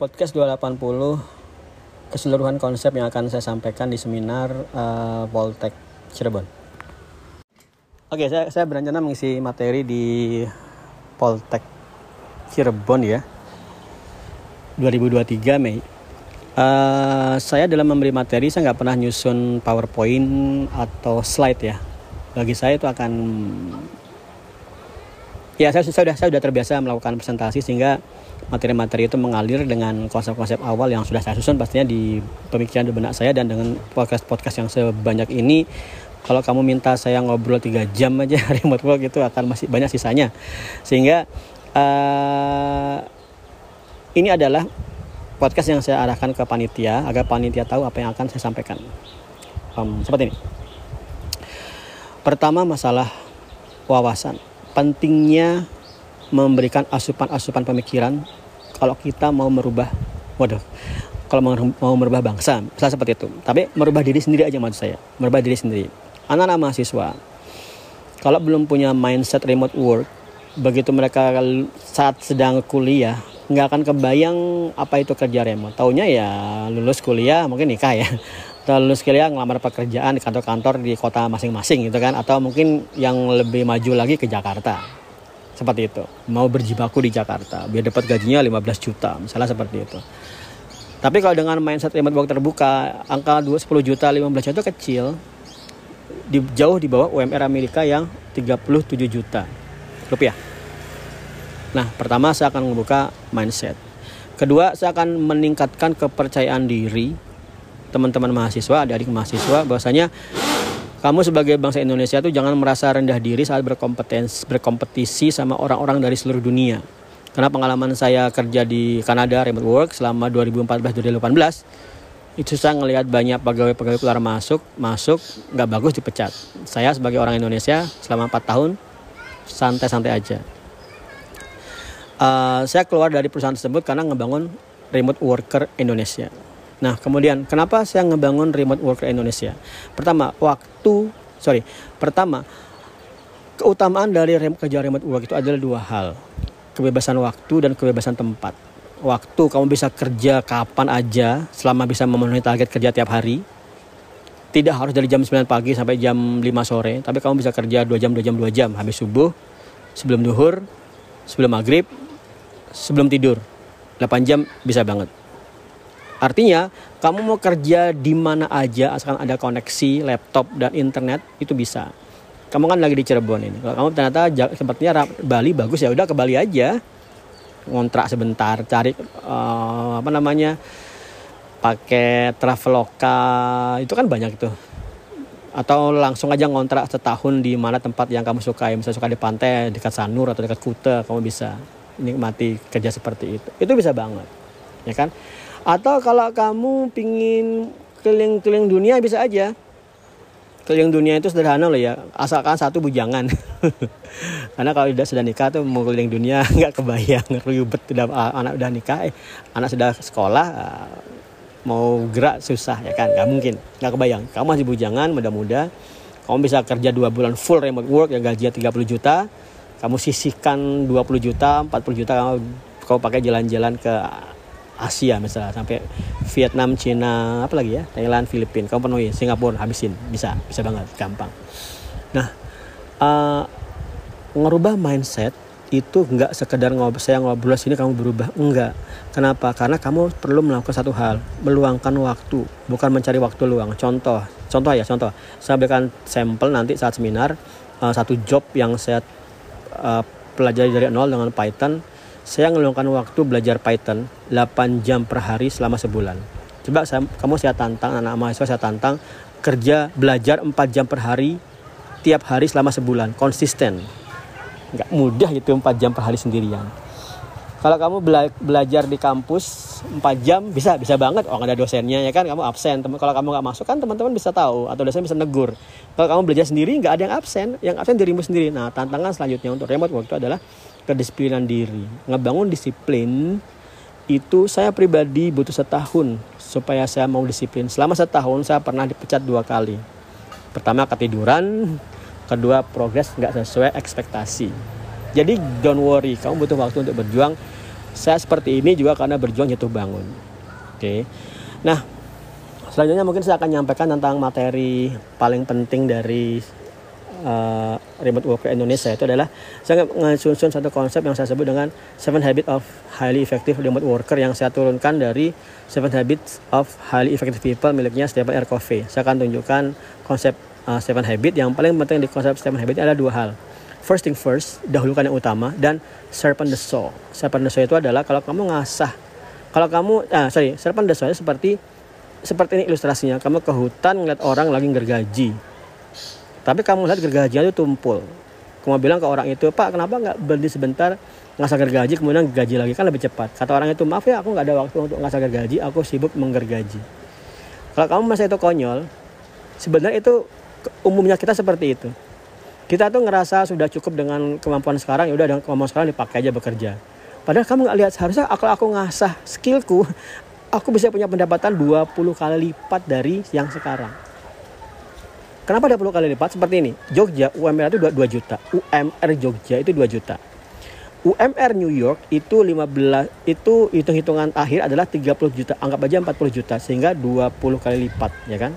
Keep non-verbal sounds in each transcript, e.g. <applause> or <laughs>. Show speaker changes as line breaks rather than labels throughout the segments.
podcast 280 keseluruhan konsep yang akan saya sampaikan di seminar uh, Poltek Cirebon. Oke, saya, saya berencana mengisi materi di Poltek Cirebon ya. 2023 Mei. Uh, saya dalam memberi materi saya nggak pernah nyusun PowerPoint atau slide ya. Bagi saya itu akan ya saya, saya sudah saya sudah terbiasa melakukan presentasi sehingga materi-materi itu mengalir dengan konsep-konsep awal yang sudah saya susun pastinya di pemikiran di benak saya dan dengan podcast-podcast yang sebanyak ini. Kalau kamu minta saya ngobrol tiga jam aja <laughs> remote work itu akan masih banyak sisanya. Sehingga uh, ini adalah podcast yang saya arahkan ke panitia agar panitia tahu apa yang akan saya sampaikan. Um, seperti ini. Pertama masalah wawasan pentingnya memberikan asupan-asupan pemikiran kalau kita mau merubah waduh kalau mau, merubah bangsa misalnya seperti itu. Tapi merubah diri sendiri aja maksud saya merubah diri sendiri. Anak-anak mahasiswa kalau belum punya mindset remote work begitu mereka saat sedang kuliah nggak akan kebayang apa itu kerja remote. Taunya ya lulus kuliah mungkin nikah ya atau lulus kuliah ngelamar pekerjaan di kantor-kantor di kota masing-masing gitu kan? Atau mungkin yang lebih maju lagi ke Jakarta? Seperti itu. Mau berjibaku di Jakarta biar dapat gajinya 15 juta misalnya seperti itu. Tapi kalau dengan mindset remote work terbuka angka 2 10 juta 15 juta itu kecil di, jauh di bawah UMR Amerika yang 37 juta rupiah. Nah pertama saya akan membuka mindset. Kedua saya akan meningkatkan kepercayaan diri teman-teman mahasiswa adik-adik mahasiswa bahwasanya kamu sebagai bangsa Indonesia tuh jangan merasa rendah diri saat berkompetisi berkompetisi sama orang-orang dari seluruh dunia. Karena pengalaman saya kerja di Kanada remote work selama 2014-2018 itu saya ngelihat banyak pegawai-pegawai keluar masuk masuk nggak bagus dipecat. Saya sebagai orang Indonesia selama 4 tahun santai-santai aja. Uh, saya keluar dari perusahaan tersebut karena ngebangun remote worker Indonesia. Nah, kemudian kenapa saya ngebangun remote worker Indonesia? Pertama, waktu, sorry, pertama, keutamaan dari rem, kerja remote work itu adalah dua hal. Kebebasan waktu dan kebebasan tempat. Waktu kamu bisa kerja kapan aja selama bisa memenuhi target kerja tiap hari. Tidak harus dari jam 9 pagi sampai jam 5 sore, tapi kamu bisa kerja 2 jam, 2 jam, 2 jam habis subuh, sebelum duhur, sebelum maghrib, sebelum tidur. 8 jam bisa banget Artinya, kamu mau kerja di mana aja asalkan ada koneksi laptop dan internet itu bisa. Kamu kan lagi di Cirebon ini. Kalau kamu ternyata sepertinya Bali bagus ya udah ke Bali aja. Ngontrak sebentar, cari uh, apa namanya? pakai Traveloka itu kan banyak itu atau langsung aja ngontrak setahun di mana tempat yang kamu suka misalnya suka di pantai dekat Sanur atau dekat Kute kamu bisa nikmati kerja seperti itu itu bisa banget ya kan atau kalau kamu pingin keliling-keliling dunia bisa aja. Keliling dunia itu sederhana loh ya, asalkan satu bujangan. <laughs> Karena kalau udah sudah nikah tuh mau keliling dunia <laughs> nggak kebayang, ribet udah anak udah nikah, eh, anak sudah sekolah, ah, mau gerak susah ya kan, nggak mungkin, nggak kebayang. Kamu masih bujangan, muda-muda, kamu bisa kerja dua bulan full remote work yang gajinya 30 juta, kamu sisihkan 20 juta, 40 juta kamu kamu pakai jalan-jalan ke Asia misalnya sampai Vietnam, Cina, apa lagi ya, Thailand, Filipina, kamu penuhi, Singapura habisin, bisa, bisa banget, gampang. Nah, uh, ngerubah mindset itu nggak sekedar ngobrol saya ngobrol sini kamu berubah. Enggak kenapa? Karena kamu perlu melakukan satu hal meluangkan waktu bukan mencari waktu luang. Contoh contoh ya contoh. Saya berikan sampel nanti saat seminar uh, satu job yang saya uh, pelajari dari nol dengan Python saya ngeluangkan waktu belajar Python 8 jam per hari selama sebulan. Coba saya, kamu saya tantang, anak mahasiswa saya tantang, kerja belajar 4 jam per hari, tiap hari selama sebulan, konsisten. Nggak mudah gitu 4 jam per hari sendirian. Kalau kamu bela belajar di kampus 4 jam bisa bisa banget oh ada dosennya ya kan kamu absen kalau kamu nggak masuk kan teman-teman bisa tahu atau dosen bisa negur kalau kamu belajar sendiri nggak ada yang absen yang absen dirimu sendiri nah tantangan selanjutnya untuk remote work itu adalah kedisiplinan diri. Ngebangun disiplin itu saya pribadi butuh setahun supaya saya mau disiplin. Selama setahun saya pernah dipecat dua kali. Pertama ketiduran, kedua progres nggak sesuai ekspektasi. Jadi don't worry, kamu butuh waktu untuk berjuang. saya seperti ini juga karena berjuang jatuh bangun. Oke. Nah, selanjutnya mungkin saya akan menyampaikan tentang materi paling penting dari uh, remote worker Indonesia itu adalah saya mensusun satu konsep yang saya sebut dengan Seven Habits of Highly Effective Remote Worker yang saya turunkan dari Seven Habits of Highly Effective People miliknya Stephen R. Covey. Saya akan tunjukkan konsep uh, Seven Habits yang paling penting di konsep Seven Habits adalah dua hal. First thing first, dahulukan yang utama dan serpent the soul. Serpent the soul itu adalah kalau kamu ngasah, kalau kamu, ah sorry, serpent the soul seperti seperti ini ilustrasinya. Kamu ke hutan ngeliat orang lagi gergaji. Tapi kamu lihat gergajinya itu tumpul. Kamu bilang ke orang itu, Pak kenapa nggak berhenti sebentar ngasah gergaji kemudian gergaji lagi kan lebih cepat. Kata orang itu, maaf ya aku nggak ada waktu untuk ngasah gergaji, aku sibuk menggergaji. Kalau kamu masa itu konyol, sebenarnya itu umumnya kita seperti itu kita tuh ngerasa sudah cukup dengan kemampuan sekarang ya udah dengan kemampuan sekarang dipakai aja bekerja padahal kamu nggak lihat seharusnya kalau aku ngasah skillku <laughs> aku bisa punya pendapatan 20 kali lipat dari yang sekarang kenapa 20 kali lipat seperti ini Jogja UMR itu 2, 2 juta UMR Jogja itu 2 juta UMR New York itu 15 itu hitung-hitungan akhir adalah 30 juta anggap aja 40 juta sehingga 20 kali lipat ya kan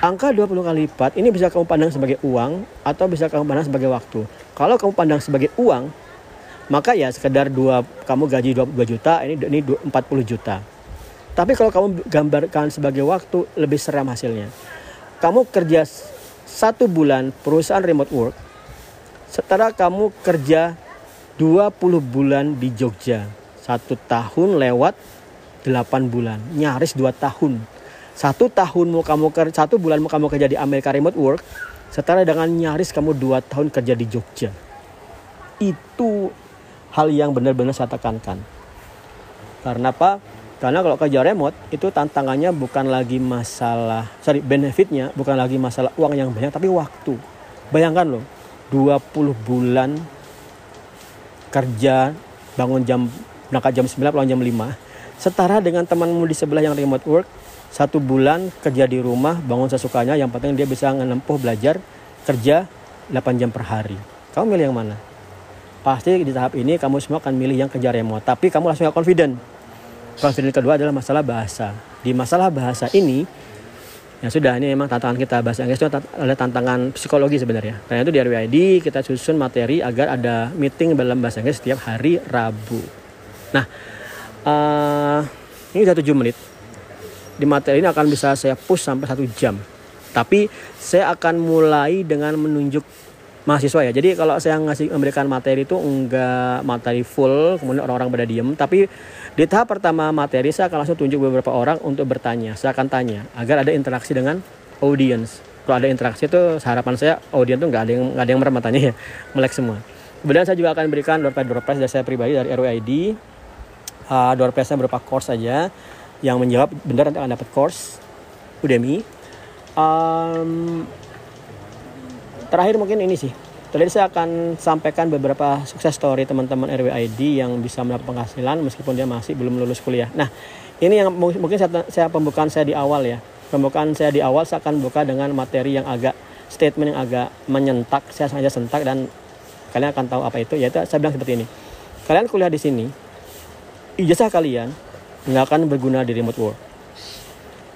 Angka 20 kali lipat ini bisa kamu pandang sebagai uang atau bisa kamu pandang sebagai waktu. Kalau kamu pandang sebagai uang, maka ya sekedar dua kamu gaji 22 juta, ini ini 40 juta. Tapi kalau kamu gambarkan sebagai waktu lebih seram hasilnya. Kamu kerja satu bulan perusahaan remote work, setelah kamu kerja 20 bulan di Jogja, satu tahun lewat 8 bulan, nyaris 2 tahun. Satu tahunmu kamu kerja satu bulanmu kamu kerja di Amerika remote work setara dengan nyaris kamu dua tahun kerja di Jogja. Itu hal yang benar-benar saya tekankan. Karena apa karena kalau kerja remote itu tantangannya bukan lagi masalah sorry benefitnya bukan lagi masalah uang yang banyak tapi waktu. Bayangkan loh 20 bulan kerja bangun jam berangkat jam 9 pulang jam 5 setara dengan temanmu di sebelah yang remote work satu bulan kerja di rumah bangun sesukanya yang penting dia bisa menempuh belajar kerja 8 jam per hari. Kamu milih yang mana? Pasti di tahap ini kamu semua akan milih yang kerja remote tapi kamu langsung gak confident confident kedua adalah masalah bahasa. Di masalah bahasa ini ya sudah ini memang tantangan kita. Bahasa Inggris itu adalah tantangan psikologi sebenarnya. Karena itu di RWID kita susun materi agar ada meeting dalam bahasa Inggris setiap hari Rabu. Nah uh, ini sudah 7 menit. Di materi ini akan bisa saya push sampai satu jam. Tapi saya akan mulai dengan menunjuk mahasiswa ya. Jadi kalau saya ngasih memberikan materi itu enggak materi full, kemudian orang-orang pada diem. Tapi di tahap pertama materi saya akan langsung tunjuk beberapa orang untuk bertanya. Saya akan tanya agar ada interaksi dengan audience. Kalau ada interaksi itu harapan saya audiens tuh nggak ada yang nggak ada yang merem matanya ya, <laughs> melek semua. Kemudian saya juga akan berikan door prize door prize dari saya pribadi dari RWID. Uh, door prize berupa course saja yang menjawab benar nanti akan dapat course Udemy. Um, terakhir mungkin ini sih. Tadi saya akan sampaikan beberapa sukses story teman-teman RWID yang bisa mendapat penghasilan meskipun dia masih belum lulus kuliah. Nah, ini yang mungkin saya, saya pembukaan saya di awal ya. Pembukaan saya di awal saya akan buka dengan materi yang agak statement yang agak menyentak. Saya sengaja sentak dan kalian akan tahu apa itu. Yaitu saya bilang seperti ini. Kalian kuliah di sini, ijazah kalian nggak akan berguna di remote work.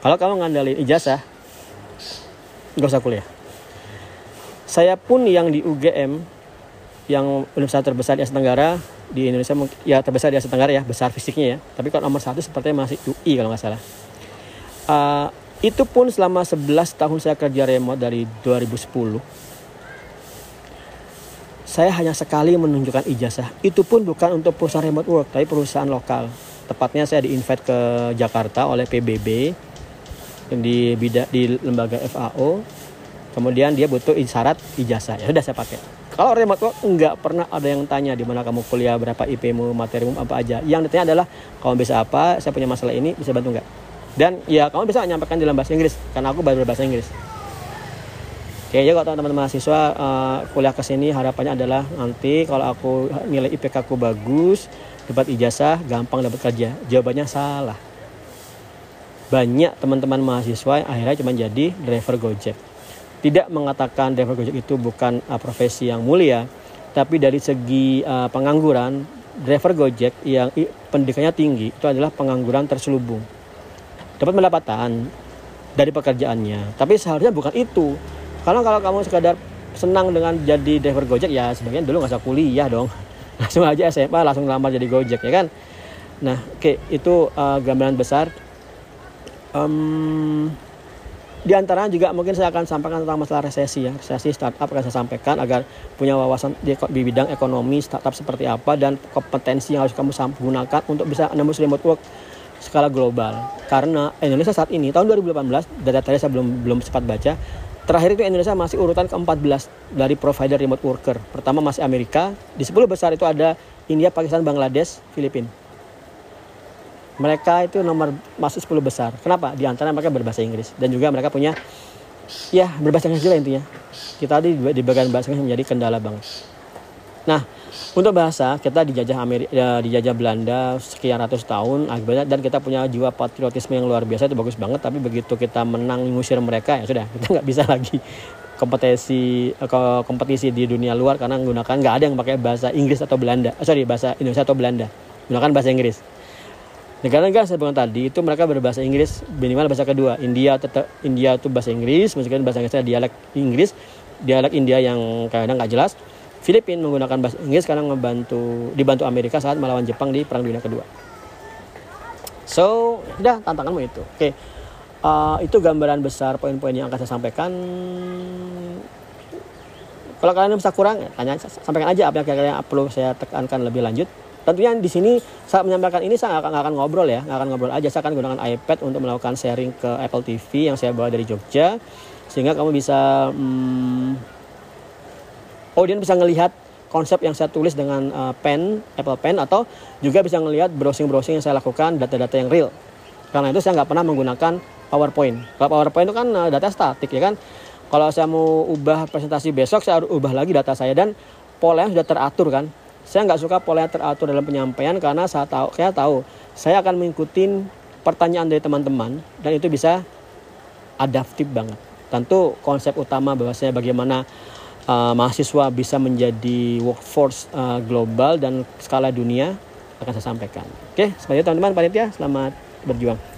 Kalau kamu ngandalin ijazah, nggak usah kuliah. Saya pun yang di UGM, yang universitas terbesar di Asia Tenggara di Indonesia, ya terbesar di Asia Tenggara ya, besar fisiknya ya. Tapi kalau nomor satu sepertinya masih UI kalau nggak salah. Uh, itu pun selama 11 tahun saya kerja remote dari 2010 saya hanya sekali menunjukkan ijazah. Itu pun bukan untuk perusahaan remote work, tapi perusahaan lokal tepatnya saya di-invite ke Jakarta oleh PBB di bidang di lembaga FAO kemudian dia butuh syarat ijazah. Ya sudah saya pakai. Kalau remote work nggak pernah ada yang tanya di mana kamu kuliah berapa IP-mu materimu apa aja. Yang ditanya adalah kamu bisa apa? Saya punya masalah ini bisa bantu nggak dan ya kamu bisa menyampaikan dalam bahasa Inggris karena aku baru bahasa Inggris. Oke, ya kalau teman-teman mahasiswa uh, kuliah ke sini harapannya adalah nanti kalau aku nilai IPK aku bagus, dapat ijazah gampang dapat kerja. Jawabannya salah. Banyak teman-teman mahasiswa yang akhirnya cuma jadi driver Gojek tidak mengatakan driver Gojek itu bukan uh, profesi yang mulia tapi dari segi uh, pengangguran driver Gojek yang pendidikannya tinggi itu adalah pengangguran terselubung. Dapat pendapatan dari pekerjaannya, tapi seharusnya bukan itu. Karena kalau kamu sekadar senang dengan jadi driver Gojek ya sebagian dulu nggak usah kuliah dong. <laughs> Langsung aja SMA langsung lamar jadi Gojek ya kan. Nah, oke okay, itu uh, gambaran besar. Um, di antaranya juga mungkin saya akan sampaikan tentang masalah resesi ya. Resesi startup akan saya sampaikan agar punya wawasan di, di bidang ekonomi startup seperti apa dan kompetensi yang harus kamu gunakan untuk bisa menembus remote work skala global. Karena Indonesia saat ini tahun 2018 data tadi saya belum belum sempat baca. Terakhir itu Indonesia masih urutan ke-14 dari provider remote worker. Pertama masih Amerika, di 10 besar itu ada India, Pakistan, Bangladesh, Filipina mereka itu nomor masuk 10 besar. Kenapa? Di antara mereka berbahasa Inggris dan juga mereka punya ya berbahasa Inggris juga intinya. Kita di, di bagian bahasa Inggris menjadi kendala banget. Nah, untuk bahasa kita dijajah Amerika, ya, dijajah Belanda sekian ratus tahun akibatnya dan kita punya jiwa patriotisme yang luar biasa itu bagus banget. Tapi begitu kita menang ngusir mereka ya sudah kita nggak bisa lagi kompetisi kompetisi di dunia luar karena menggunakan nggak ada yang pakai bahasa Inggris atau Belanda, sorry bahasa Indonesia atau Belanda, menggunakan bahasa Inggris negara-negara saya bilang tadi itu mereka berbahasa Inggris minimal bahasa kedua. India tetap India itu bahasa Inggris meskipun bahasa Inggrisnya dialek Inggris dialek India yang kadang nggak jelas. Filipina menggunakan bahasa Inggris karena membantu dibantu Amerika saat melawan Jepang di Perang Dunia Kedua. So udah tantanganmu itu. Oke. Okay. uh, itu gambaran besar poin-poin yang akan saya sampaikan. Kalau kalian bisa kurang ya, tanya sampaikan aja apa yang kira-kira perlu saya tekankan lebih lanjut tentunya di sini saat menyampaikan ini saya nggak akan ngobrol ya nggak akan ngobrol aja. Saya akan gunakan iPad untuk melakukan sharing ke Apple TV yang saya bawa dari Jogja sehingga kamu bisa hmm, audiens bisa melihat konsep yang saya tulis dengan uh, pen Apple Pen atau juga bisa melihat browsing-browsing yang saya lakukan data-data yang real. Karena itu saya nggak pernah menggunakan PowerPoint. Kalau PowerPoint itu kan uh, data statik ya kan? Kalau saya mau ubah presentasi besok saya harus ubah lagi data saya. Dan pola yang sudah teratur kan saya nggak suka pola teratur dalam penyampaian karena saya tahu, saya tahu saya akan mengikuti pertanyaan dari teman-teman dan itu bisa adaptif banget. Tentu konsep utama bahwasanya bagaimana uh, mahasiswa bisa menjadi workforce uh, global dan skala dunia akan saya sampaikan. Oke, seperti teman-teman panitia, selamat berjuang.